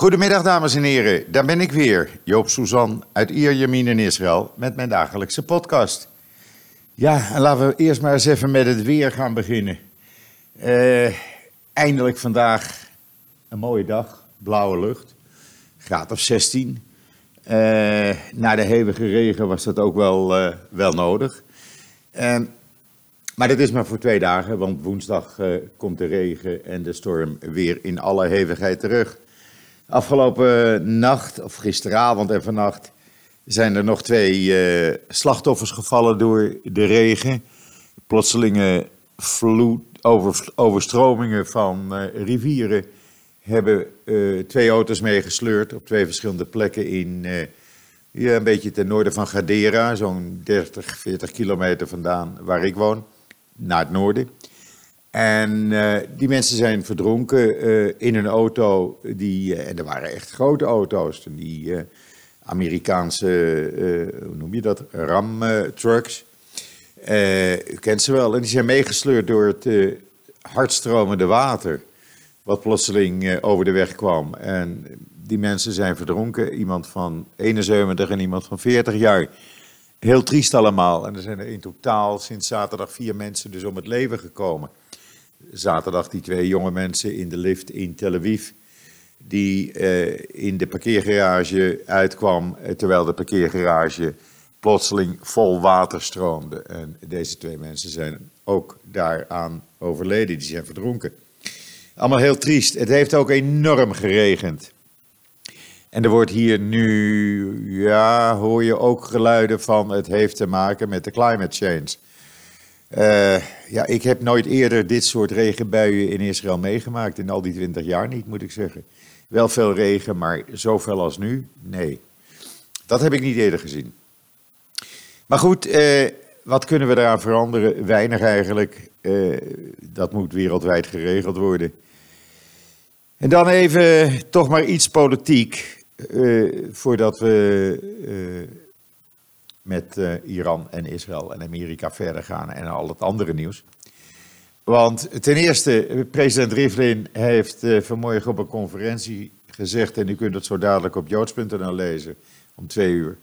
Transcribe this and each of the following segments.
Goedemiddag dames en heren, daar ben ik weer, Joop Suzan uit Ierjemien in Israël met mijn dagelijkse podcast. Ja, en laten we eerst maar eens even met het weer gaan beginnen. Uh, eindelijk vandaag een mooie dag, blauwe lucht, graad of 16. Uh, na de hevige regen was dat ook wel, uh, wel nodig. maar dat is maar voor twee dagen, want woensdag komt de regen en de storm weer in alle hevigheid terug. Afgelopen nacht, of gisteravond en vannacht, zijn er nog twee uh, slachtoffers gevallen door de regen. Plotselinge vloed, over, overstromingen van uh, rivieren hebben twee auto's meegesleurd op twee verschillende plekken in, een beetje ten noorden van Gadera, zo'n 30, 40 kilometer vandaan waar ik woon, naar het noorden. En uh, die mensen zijn verdronken uh, in een auto, die, uh, en er waren echt grote auto's, die Amerikaanse, hoe noem je dat, Ram-trucks. u kent ze wel, en die zijn meegesleurd door het hardstromende water, wat plotseling over de weg kwam. En die mensen zijn verdronken, iemand van 71 en iemand van 40 jaar. Heel triest allemaal. En er zijn er in totaal sinds zaterdag vier mensen dus om het leven gekomen zaterdag die twee jonge mensen in de lift in Tel Aviv. Die uh, in de parkeergarage uitkwam eh, terwijl de parkeergarage plotseling vol water stroomde. En deze twee mensen zijn ook daaraan overleden, die zijn verdronken. Allemaal heel triest. Het heeft ook enorm geregend. En er wordt hier nu, ja, hoor je ook geluiden van het heeft te maken met de climate change. Uh, ja, ik heb nooit eerder dit soort regenbuien in Israël meegemaakt. In al die twintig jaar niet, moet ik zeggen. Wel veel regen, maar zoveel als nu? Nee. Dat heb ik niet eerder gezien. Maar goed, uh, wat kunnen we daaraan veranderen? Weinig eigenlijk. Uh, dat moet wereldwijd geregeld worden. En dan even toch maar iets politiek. voordat we met uh, Iran en Israël en Amerika verder gaan en al het andere nieuws. Want ten eerste, president Rivlin heeft uh, vanmorgen op een conferentie gezegd, en u kunt het zo dadelijk op joods.nl lezen, om twee uur,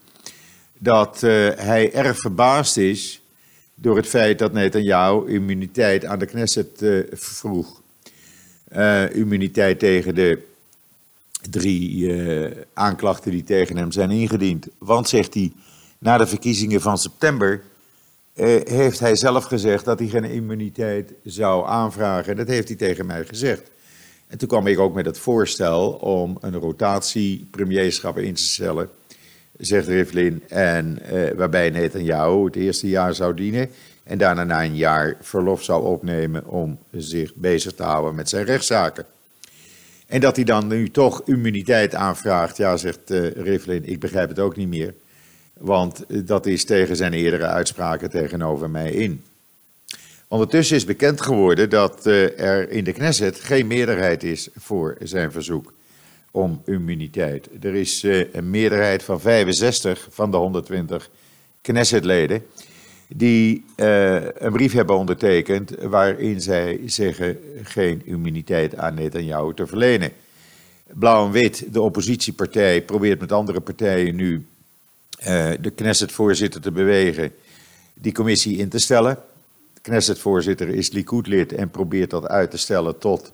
dat uh, hij erg verbaasd is door het feit dat Netanyahu immuniteit aan de Knesset vroeg. immuniteit tegen de drie aanklachten die tegen hem zijn ingediend. Want, zegt hij, na de verkiezingen van september eh, heeft hij zelf gezegd dat hij geen immuniteit zou aanvragen. Dat heeft hij tegen mij gezegd. En toen kwam ik ook met het voorstel om een rotatie premierschap in te stellen, zegt Rivlin, en eh, waarbij Netanyahu het eerste jaar zou dienen en daarna na een jaar verlof zou opnemen om zich bezig te houden met zijn rechtszaken. En dat hij dan nu toch immuniteit aanvraagt, ja, zegt uh, Rivlin, ik begrijp het ook niet meer. Want dat is tegen zijn eerdere uitspraken tegenover mij in. Ondertussen is bekend geworden dat eh, er in de Knesset geen meerderheid is voor zijn verzoek om immuniteit. Er is eh, een meerderheid van 65 van de 120 Knessetleden die uh, een brief hebben ondertekend waarin zij zeggen geen immuniteit aan Netanyahu te verlenen. Blauw en Wit, de oppositiepartij, probeert met andere partijen nu de Knesset-voorzitter te bewegen die commissie in te stellen. De Knesset-voorzitter is Likud-lid en probeert dat uit te stellen tot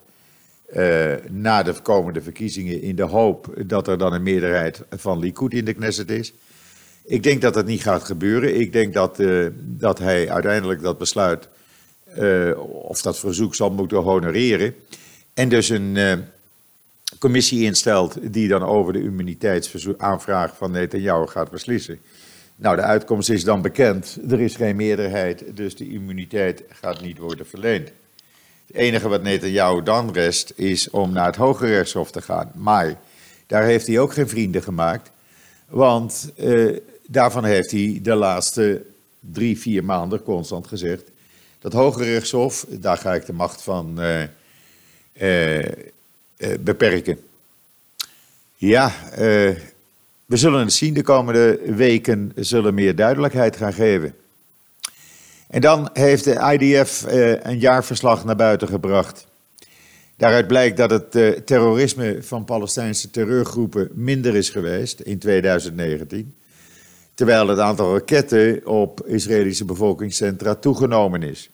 uh, na de komende verkiezingen in de hoop dat er dan een meerderheid van Likud in de Knesset is. Ik denk dat dat niet gaat gebeuren. Ik denk dat, uh, dat hij uiteindelijk dat besluit of dat verzoek zal moeten honoreren. En dus een commissie instelt die dan over de immuniteitsaanvraag van Netanyahu gaat beslissen. Nou, de uitkomst is dan bekend. Er is geen meerderheid, dus de immuniteit gaat niet worden verleend. Het enige wat Netanyahu dan rest is om naar het Hoge Rechtshof te gaan. Maar daar heeft hij ook geen vrienden gemaakt, want uh, daarvan heeft hij de laatste drie, vier maanden constant gezegd. Dat Hoge Rechtshof, daar ga ik de macht van uh, eh, beperken. Ja, uh, we zullen het zien. De komende weken zullen meer duidelijkheid gaan geven. En dan heeft de IDF eh, een jaarverslag naar buiten gebracht. Daaruit blijkt dat het terrorisme van Palestijnse terreurgroepen minder is geweest in 2019, terwijl het aantal raketten op Israëlische bevolkingscentra toegenomen is.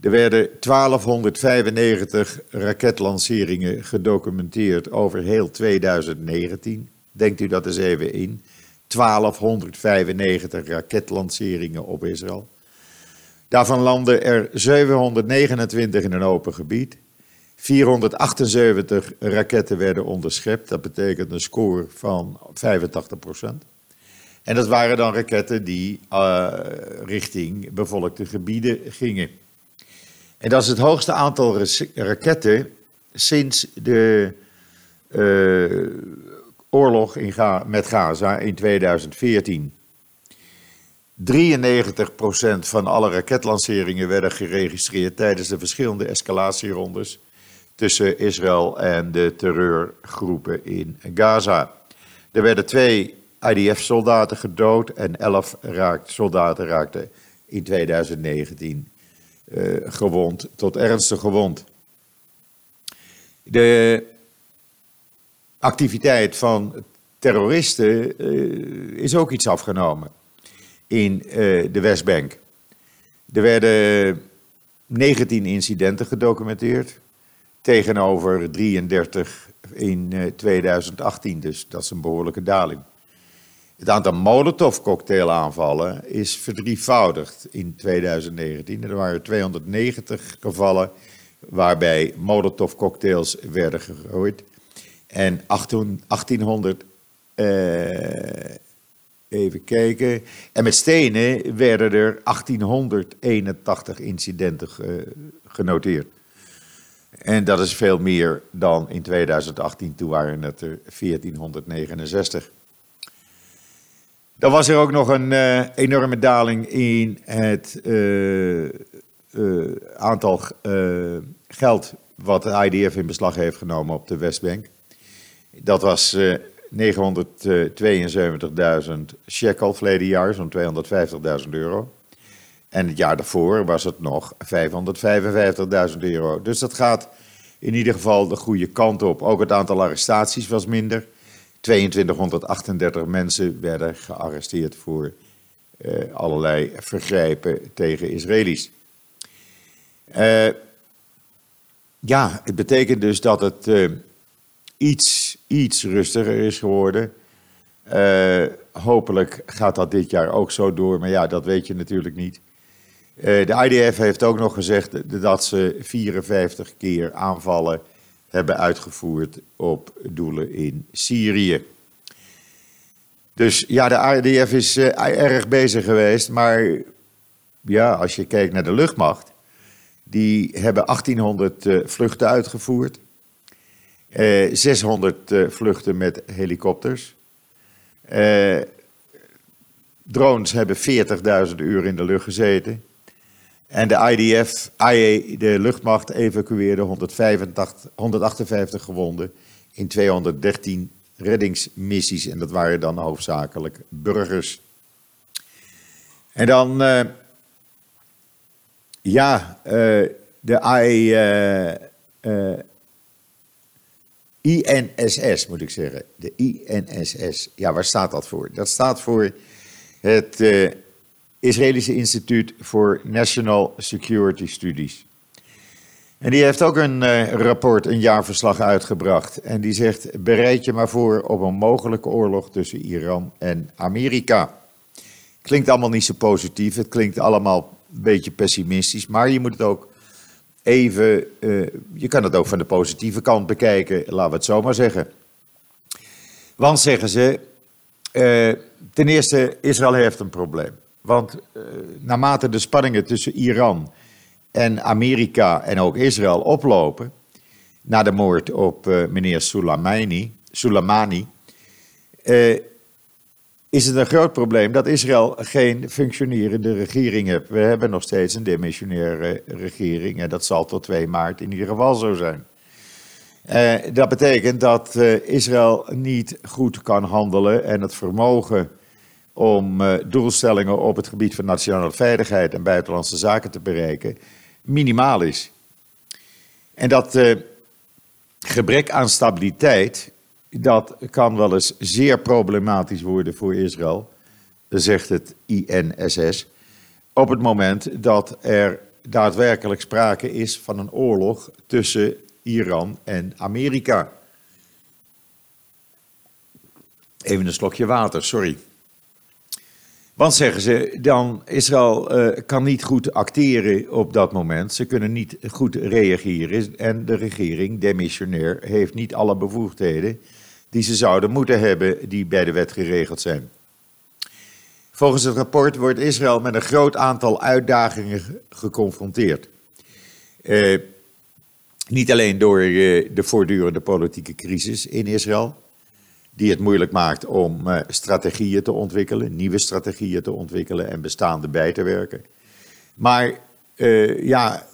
Er werden 1295 raketlanceringen gedocumenteerd over heel 2019. Denkt u dat eens even in. 1295 raketlanceringen op Israël. Daarvan landen er 729 in een open gebied. 478 raketten werden onderschept. Dat betekent een score van 85%. En dat waren dan raketten die uh, richting bevolkte gebieden gingen. En dat is het hoogste aantal raketten sinds de uh, oorlog in Ga met Gaza in 2014. 93% van alle raketlanceringen werden geregistreerd tijdens de verschillende escalatierondes tussen Israël en de terreurgroepen in Gaza. Er werden twee IDF-soldaten gedood en elf raakt, soldaten raakten in 2019 uh, eh, gewond tot ernstig gewond. De activiteit van terroristen uh, is ook iets afgenomen in uh, de Westbank. Er werden 19 incidenten gedocumenteerd tegenover 33 in 2018, dus dat is een behoorlijke daling. Het aantal Molotov-cocktailaanvallen is verdrievoudigd in 2019. Er waren 290 gevallen waarbij Molotov-cocktails werden gegooid. En 1800, eh, even kijken, en met stenen werden er 1881 incidenten genoteerd. En dat is veel meer dan in 2018, toen waren het er 1469. Dan was er ook nog een uh, enorme daling in het uh, uh, aantal geld wat de IDF in beslag heeft genomen op de Westbank. Dat was 972.000 shekel verleden jaar, zo'n 250.000 euro. En het jaar daarvoor was het nog 555.000 euro. Dus dat gaat in ieder geval de goede kant op. Ook het aantal arrestaties was minder. 2238 mensen werden gearresteerd voor uh, allerlei vergrijpen tegen Israëli's. Uh, ja, het betekent dus dat het uh, iets, iets rustiger is geworden. hopelijk gaat dat dit jaar ook zo door, maar ja, dat weet je natuurlijk niet. de IDF heeft ook nog gezegd dat ze 54 keer aanvallen hebben uitgevoerd op doelen in Syrië. Dus ja, de ADF is uh, erg bezig geweest, maar ja, als je kijkt naar de luchtmacht, die hebben 1800 uh, eh, vluchten uitgevoerd, uh, eh, 600 vluchten met helikopters. drones hebben 40.000 uur in de lucht gezeten. En de IDF, IA, de luchtmacht, evacueerde 185, 158 gewonden in 213 reddingsmissies. En dat waren dan hoofdzakelijk burgers. En dan, uh, ja, uh, de I, uh, INSS moet ik zeggen. De INSS. Ja, waar staat dat voor? Dat staat voor het Israëlische Instituut voor National Security Studies. En die heeft ook een uh, rapport, een jaarverslag uitgebracht. En die zegt: bereid je maar voor op een mogelijke oorlog tussen Iran en Amerika. Klinkt allemaal niet zo positief. Het klinkt allemaal een beetje pessimistisch. Maar je moet het ook even. Uh, je kan het ook van de positieve kant bekijken, laten we het zo maar zeggen. Want zeggen ze. Uh, ten eerste, Israël heeft een probleem. Want uh, naarmate de spanningen tussen Iran en Amerika en ook Israël oplopen, na de moord op uh, meneer Soleimani, Soleimani uh, is het een groot probleem dat Israël geen functionerende regering heeft. We hebben nog steeds een demissionaire regering en dat zal tot 2 maart in ieder geval zo zijn. Dat betekent dat Israël niet goed kan handelen en het vermogen om doelstellingen op het gebied van nationale veiligheid en buitenlandse zaken te bereiken, minimaal is. En dat uh, gebrek aan stabiliteit, dat kan wel eens zeer problematisch worden voor Israël, zegt het INSS, op het moment dat er daadwerkelijk sprake is van een oorlog tussen Iran en Amerika. Even een slokje water, sorry. Want zeggen ze, dan Israël uh, kan niet goed acteren op dat moment. Ze kunnen niet goed reageren. En de regering, demissionair, heeft niet alle bevoegdheden die ze zouden moeten hebben, die bij de wet geregeld zijn. Volgens het rapport wordt Israël met een groot aantal uitdagingen geconfronteerd. Uh, niet alleen door uh, de voortdurende politieke crisis in Israël, die het moeilijk maakt om uh, strategieën te ontwikkelen, nieuwe strategieën te ontwikkelen en bestaande bij te werken. Maar ja,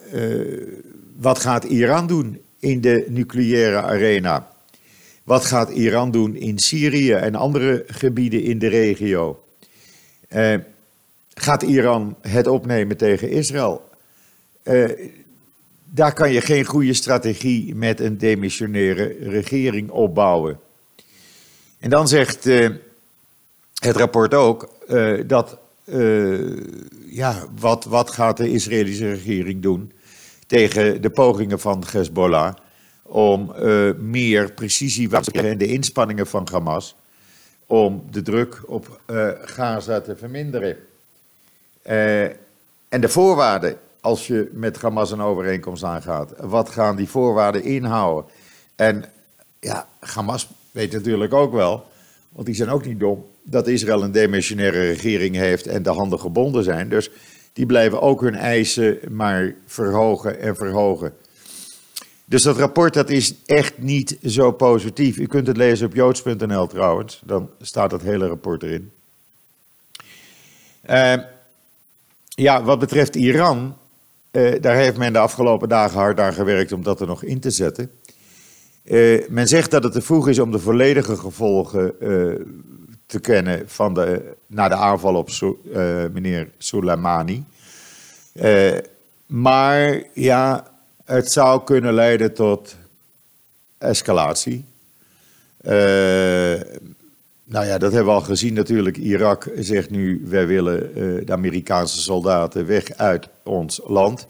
wat gaat Iran doen in de nucleaire arena? Wat gaat Iran doen in Syrië en andere gebieden in de regio? Gaat Iran het opnemen tegen Israël? Daar kan je geen goede strategie met een demissionaire regering opbouwen. En dan zegt uh, het rapport ook dat, ja, wat, wat gaat de Israëlische regering doen tegen de pogingen van Hezbollah om meer precisie en de inspanningen van Hamas om de druk op Gaza te verminderen. En de voorwaarden, als je met Hamas een overeenkomst aangaat, wat gaan die voorwaarden inhouden? En ja, Hamas weet natuurlijk ook wel, want die zijn ook niet dom, dat Israël een demissionaire regering heeft en de handen gebonden zijn. Dus die blijven ook hun eisen maar verhogen en verhogen. Dus dat rapport dat is echt niet zo positief. U kunt het lezen op joods.nl trouwens, dan staat het hele rapport erin. Uh, ja, wat betreft Iran, uh, daar heeft men de afgelopen dagen hard aan gewerkt om dat er nog in te zetten. Uh, men zegt dat het te vroeg is om de volledige gevolgen te kennen van de, na de aanval op meneer Soleimani. maar ja, het zou kunnen leiden tot escalatie. Nou ja, dat hebben we al gezien natuurlijk. Irak zegt nu, wij willen de Amerikaanse soldaten weg uit ons land.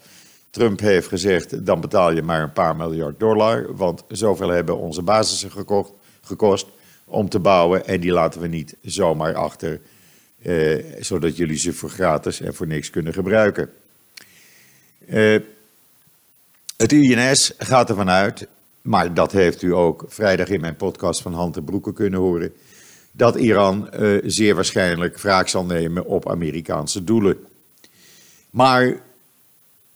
Trump heeft gezegd, dan betaal je maar een paar miljard dollar. Want zoveel hebben onze basissen gekocht, gekost om te bouwen. En die laten we niet zomaar achter, uh, zodat jullie ze voor gratis en voor niks kunnen gebruiken. Uh, het INS gaat ervan uit, maar dat heeft u ook vrijdag in mijn podcast van Hand en Broeken kunnen horen, dat Iran uh, zeer waarschijnlijk wraak zal nemen op Amerikaanse doelen. Maar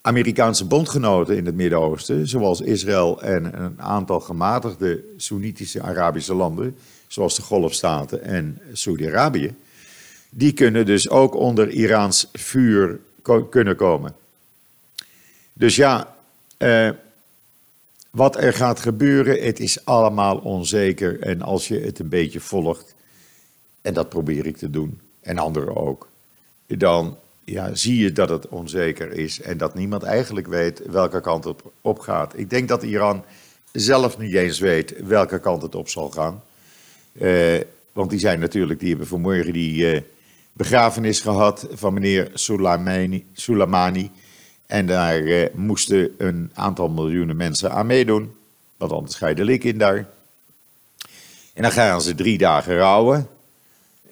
Amerikaanse bondgenoten in het Midden-Oosten, zoals Israël en een aantal gematigde Soenitische Arabische landen, zoals de Golfstaten en Saudi-Arabië, die kunnen dus ook onder Iraans vuur kunnen komen. Dus ja, uh, wat er gaat gebeuren, het is allemaal onzeker. En als je het een beetje volgt, en dat probeer ik te doen, en anderen ook, dan ja, zie je dat het onzeker is en dat niemand eigenlijk weet welke kant het op gaat. Ik denk dat Iran zelf niet eens weet welke kant het op zal gaan. Uh, want die zijn natuurlijk, die hebben vanmorgen die uh, begrafenis gehad van meneer Soleimani. Soleimani en daar eh, moesten een aantal miljoenen mensen aan meedoen. Want anders ga je de lik in daar. En dan gaan ze drie dagen rouwen.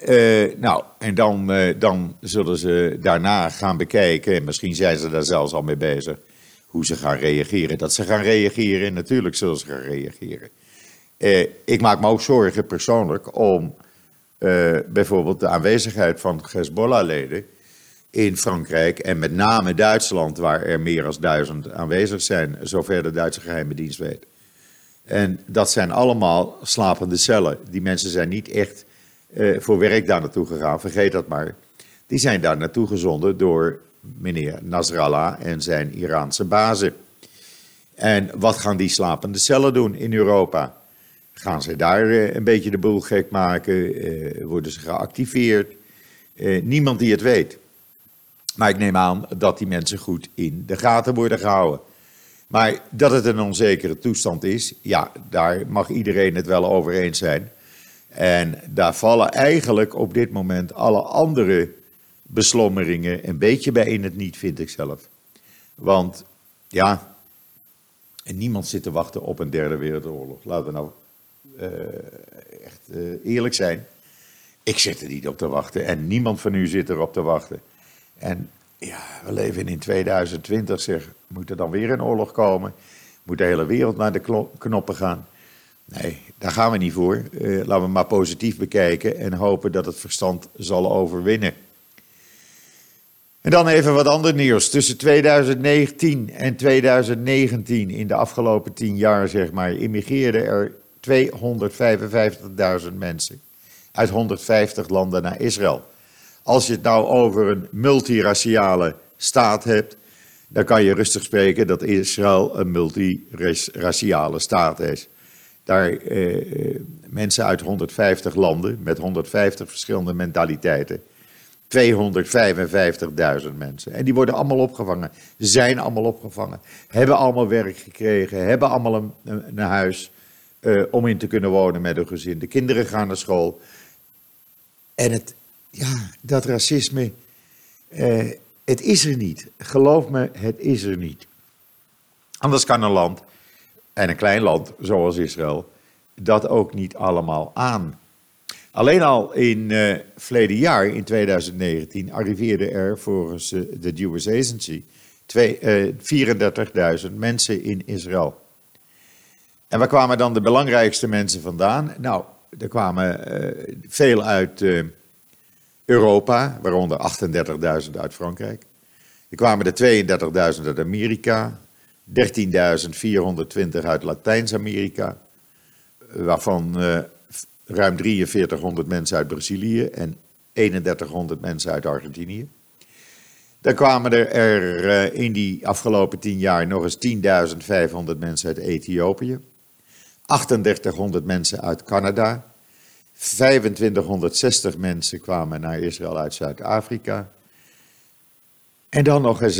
Uh, nou, en dan, uh, dan zullen ze daarna gaan bekijken, en misschien zijn ze daar zelfs al mee bezig, hoe ze gaan reageren. Dat ze gaan reageren, natuurlijk zullen ze gaan reageren. Uh, ik maak me ook zorgen persoonlijk om bijvoorbeeld de aanwezigheid van Hezbollah-leden in Frankrijk en met name Duitsland, waar er meer dan duizend aanwezig zijn, zover de Duitse geheime dienst weet. En dat zijn allemaal slapende cellen. Die mensen zijn niet echt uh, voor werk daar naartoe gegaan, vergeet dat maar. Die zijn daar naartoe gezonden door meneer Nasrallah en zijn Iraanse bazen. En wat gaan die slapende cellen doen in Europa? Gaan ze daar uh, een beetje de boel gek maken? Uh, worden ze geactiveerd? niemand die het weet. Maar ik neem aan dat die mensen goed in de gaten worden gehouden. Maar dat het een onzekere toestand is, ja, daar mag iedereen het wel over eens zijn. En daar vallen eigenlijk op dit moment alle andere beslommeringen een beetje bij in het niet, vind ik zelf. Want ja, niemand zit te wachten op een derde wereldoorlog. Laten we nou uh, echt uh, eerlijk zijn. Ik zit er niet op te wachten en niemand van u zit erop te wachten. En ja, we leven in 2020, zeg, moet er dan weer een oorlog komen? Moet de hele wereld naar de knoppen gaan? Nee, daar gaan we niet voor. Uh, laten we maar positief bekijken en hopen dat het verstand zal overwinnen. En dan even wat ander nieuws. Tussen 2019 en 2019, in de afgelopen tien jaar zeg maar, immigreerden er 255.000 mensen uit 150 landen naar Israël. Als je het nou over een multiraciale staat hebt, dan kan je rustig spreken dat Israël een multiraciale staat is. Daar eh, mensen uit 150 landen met 150 verschillende mentaliteiten. 255.000 mensen. En die worden allemaal opgevangen. Zijn allemaal opgevangen. Hebben allemaal werk gekregen. Hebben allemaal een, een, huis uh, om in te kunnen wonen met hun gezin. De kinderen gaan naar school. En het, ja, dat racisme, uh, het is er niet. Geloof me, het is er niet. Anders kan een land, en een klein land zoals Israël, dat ook niet allemaal aan. Alleen al in uh, verleden jaar, in 2019, arriveerden er volgens uh, de Jewish Agency uh, 34.000 mensen in Israël. En waar kwamen dan de belangrijkste mensen vandaan? Nou, er kwamen veel uit Europa, waaronder 38.000 uit Frankrijk. Er kwamen er 32.000 uit Amerika, 13.420 uit Latijns-Amerika, waarvan uh, ruim 4300 mensen uit Brazilië en 3100 mensen uit Argentinië. Dan kwamen er, in die afgelopen 10 jaar nog eens 10.500 mensen uit Ethiopië. 3800 mensen uit Canada. 2560 mensen kwamen naar Israël uit Zuid-Afrika. En dan nog eens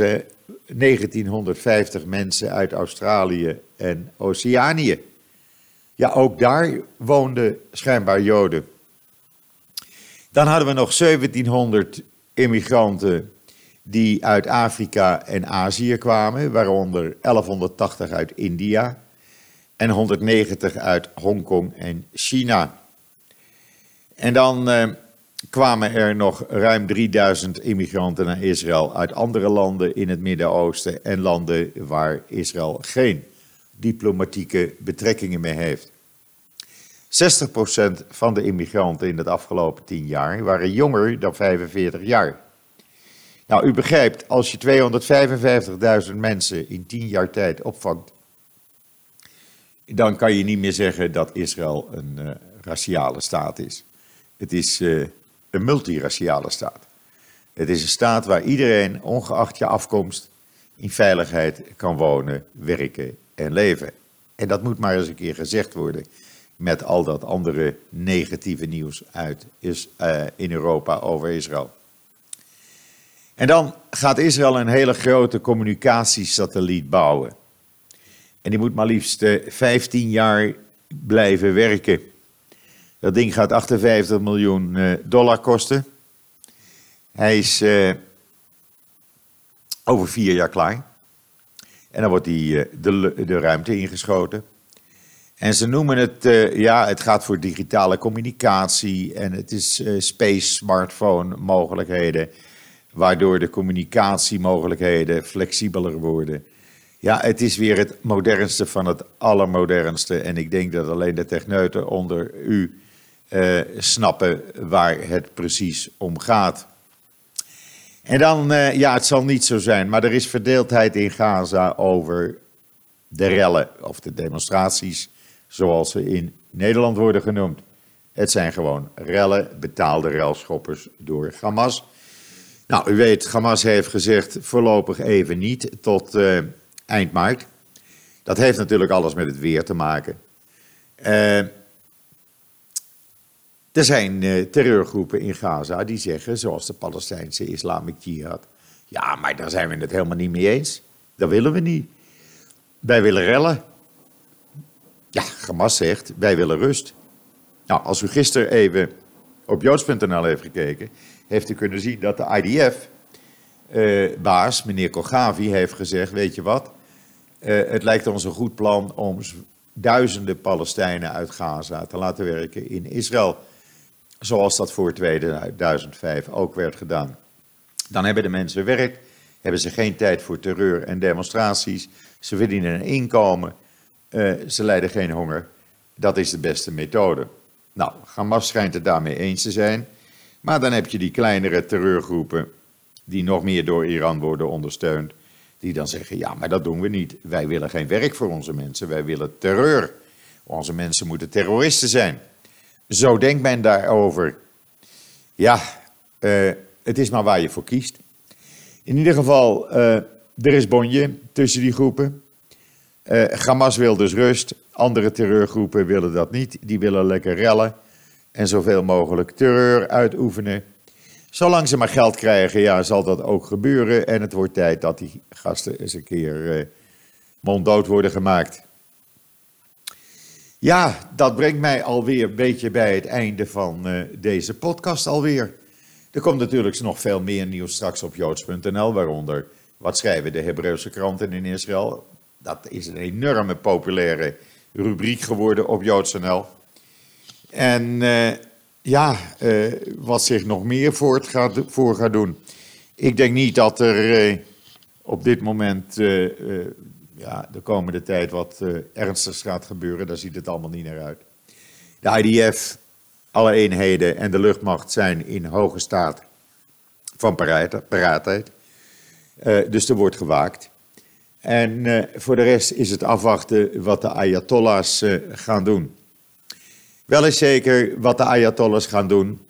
1950 eh, mensen uit Australië en Oceanië. Ja, ook daar woonden schijnbaar Joden. Dan hadden we nog 1700 immigranten die uit Afrika en Azië kwamen, waaronder 1180 uit India en 190 uit Hongkong en China. En dan eh, kwamen er nog ruim 3000 immigranten naar Israël uit andere landen in het Midden-Oosten en landen waar Israël geen diplomatieke betrekkingen mee heeft. 60% van de immigranten in het afgelopen 10 jaar waren jonger dan 45 jaar. Nou, u begrijpt, als je 255.000 mensen in 10 jaar tijd opvangt, dan kan je niet meer zeggen dat Israël een uh, raciale staat is. Het is uh, een multiraciale staat. Het is een staat waar iedereen, ongeacht je afkomst, in veiligheid kan wonen, werken en leven. En dat moet maar eens een keer gezegd worden met al dat andere negatieve nieuws uit is, uh, in Europa over Israël. En dan gaat Israël een hele grote communicatiesatelliet bouwen. En die moet maar liefst 15 eh, jaar blijven werken. Dat ding gaat 58 miljoen eh, dollar kosten. Hij is uh, over vier jaar klaar. En dan wordt hij de, de ruimte ingeschoten. En ze noemen het, ja, het gaat voor digitale communicatie en het is space smartphone mogelijkheden, waardoor de communicatiemogelijkheden flexibeler worden. Ja, het is weer het modernste van het allermodernste. En ik denk dat alleen de techneuten onder u uh, snappen waar het precies om gaat. En dan, uh, ja, het zal niet zo zijn, maar er is verdeeldheid in Gaza over de rellen of de demonstraties, zoals ze in Nederland worden genoemd. Het zijn gewoon rellen, betaalde relschoppers door Hamas. Nou, u weet, Hamas heeft gezegd voorlopig even niet tot uh, eind maart. Dat heeft natuurlijk alles met het weer te maken. Uh, er zijn uh, terreurgroepen in Gaza die zeggen, zoals de Palestijnse Islamic Jihad, ja, maar daar zijn we het helemaal niet mee eens. Dat willen we niet. wij willen rellen. Ja, Hamas zegt, wij willen rust. Nou, als u gisteren even op joods.nl heeft gekeken, heeft u kunnen zien dat de IDF-baas, meneer Kogavi, heeft gezegd, weet je wat, uh, het lijkt ons een goed plan om duizenden Palestijnen uit Gaza te laten werken in Israël. Zoals dat voor 2005 ook werd gedaan. Dan hebben de mensen werk, hebben ze geen tijd voor terreur en demonstraties. Ze verdienen een inkomen, uh, ze lijden geen honger. Dat is de beste methode. Nou, Hamas schijnt het daarmee eens te zijn. Maar dan heb je die kleinere terreurgroepen die nog meer door Iran worden ondersteund. Die dan zeggen, ja, maar dat doen we niet. Wij willen geen werk voor onze mensen, wij willen terreur. Onze mensen moeten terroristen zijn. Zo denkt men daarover. Ja, uh, het is maar waar je voor kiest. In ieder geval, uh, er is bonje tussen die groepen. Uh, Hamas wil dus rust. Andere terreurgroepen willen dat niet. Die willen lekker rellen en zoveel mogelijk terreur uitoefenen. Zolang ze maar geld krijgen, ja, zal dat ook gebeuren. En het wordt tijd dat die gasten eens een keer monddood worden gemaakt. Ja, dat brengt mij alweer een beetje bij het einde van uh, deze podcast alweer. Er komt natuurlijk nog veel meer nieuws straks op joods.nl, waaronder wat schrijven de Hebreeuwse kranten in Israël. Dat is een enorme populaire rubriek geworden op joods.nl. En uh, ja, uh, wat zich nog meer voor gaat doen. Ik denk niet dat er op dit moment ja, de komende tijd wat ernstigs gaat gebeuren. Daar ziet het allemaal niet naar uit. De IDF, alle eenheden en de luchtmacht zijn in hoge staat van paraatheid. dus er wordt gewaakt. En uh, voor de rest is het afwachten wat de Ayatollahs uh, gaan doen. Wel is zeker wat de Ayatollahs gaan doen,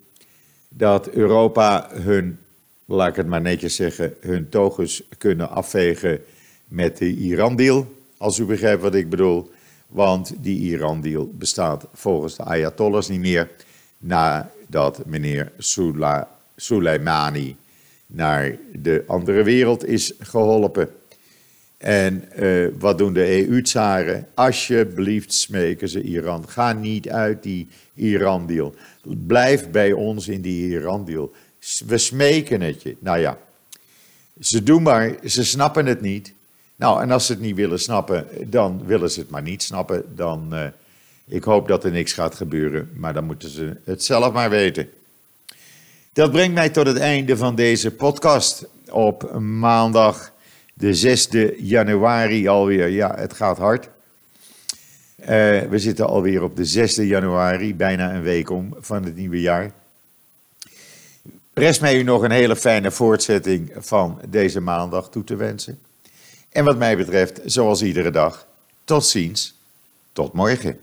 dat Europa hun, laat ik het maar netjes zeggen, hun togus kunnen afvegen met de Iran-deal. Als u begrijpt wat ik bedoel. Want die Iran-deal bestaat volgens de Ayatollahs niet meer. Nadat meneer Soleimani naar de andere wereld is geholpen. En uh, wat doen de EU-tsaren? Alsjeblieft smeken ze Iran. Ga niet uit die Iran-deal. Blijf bij ons in die Iran-deal. We smeken het je. Nou ja, ze doen maar, ze snappen het niet. Nou, en als ze het niet willen snappen, dan willen ze het maar niet snappen. Dan, uh, ik hoop dat er niks gaat gebeuren, maar dan moeten ze het zelf maar weten. Dat brengt mij tot het einde van deze podcast op maandag de 6e januari alweer. Ja, het gaat hard. Uh, we zitten alweer op de 6e januari, bijna een week om van het nieuwe jaar. Rest mij u nog een hele fijne voortzetting van deze maandag toe te wensen. En wat mij betreft, zoals iedere dag, tot ziens, tot morgen.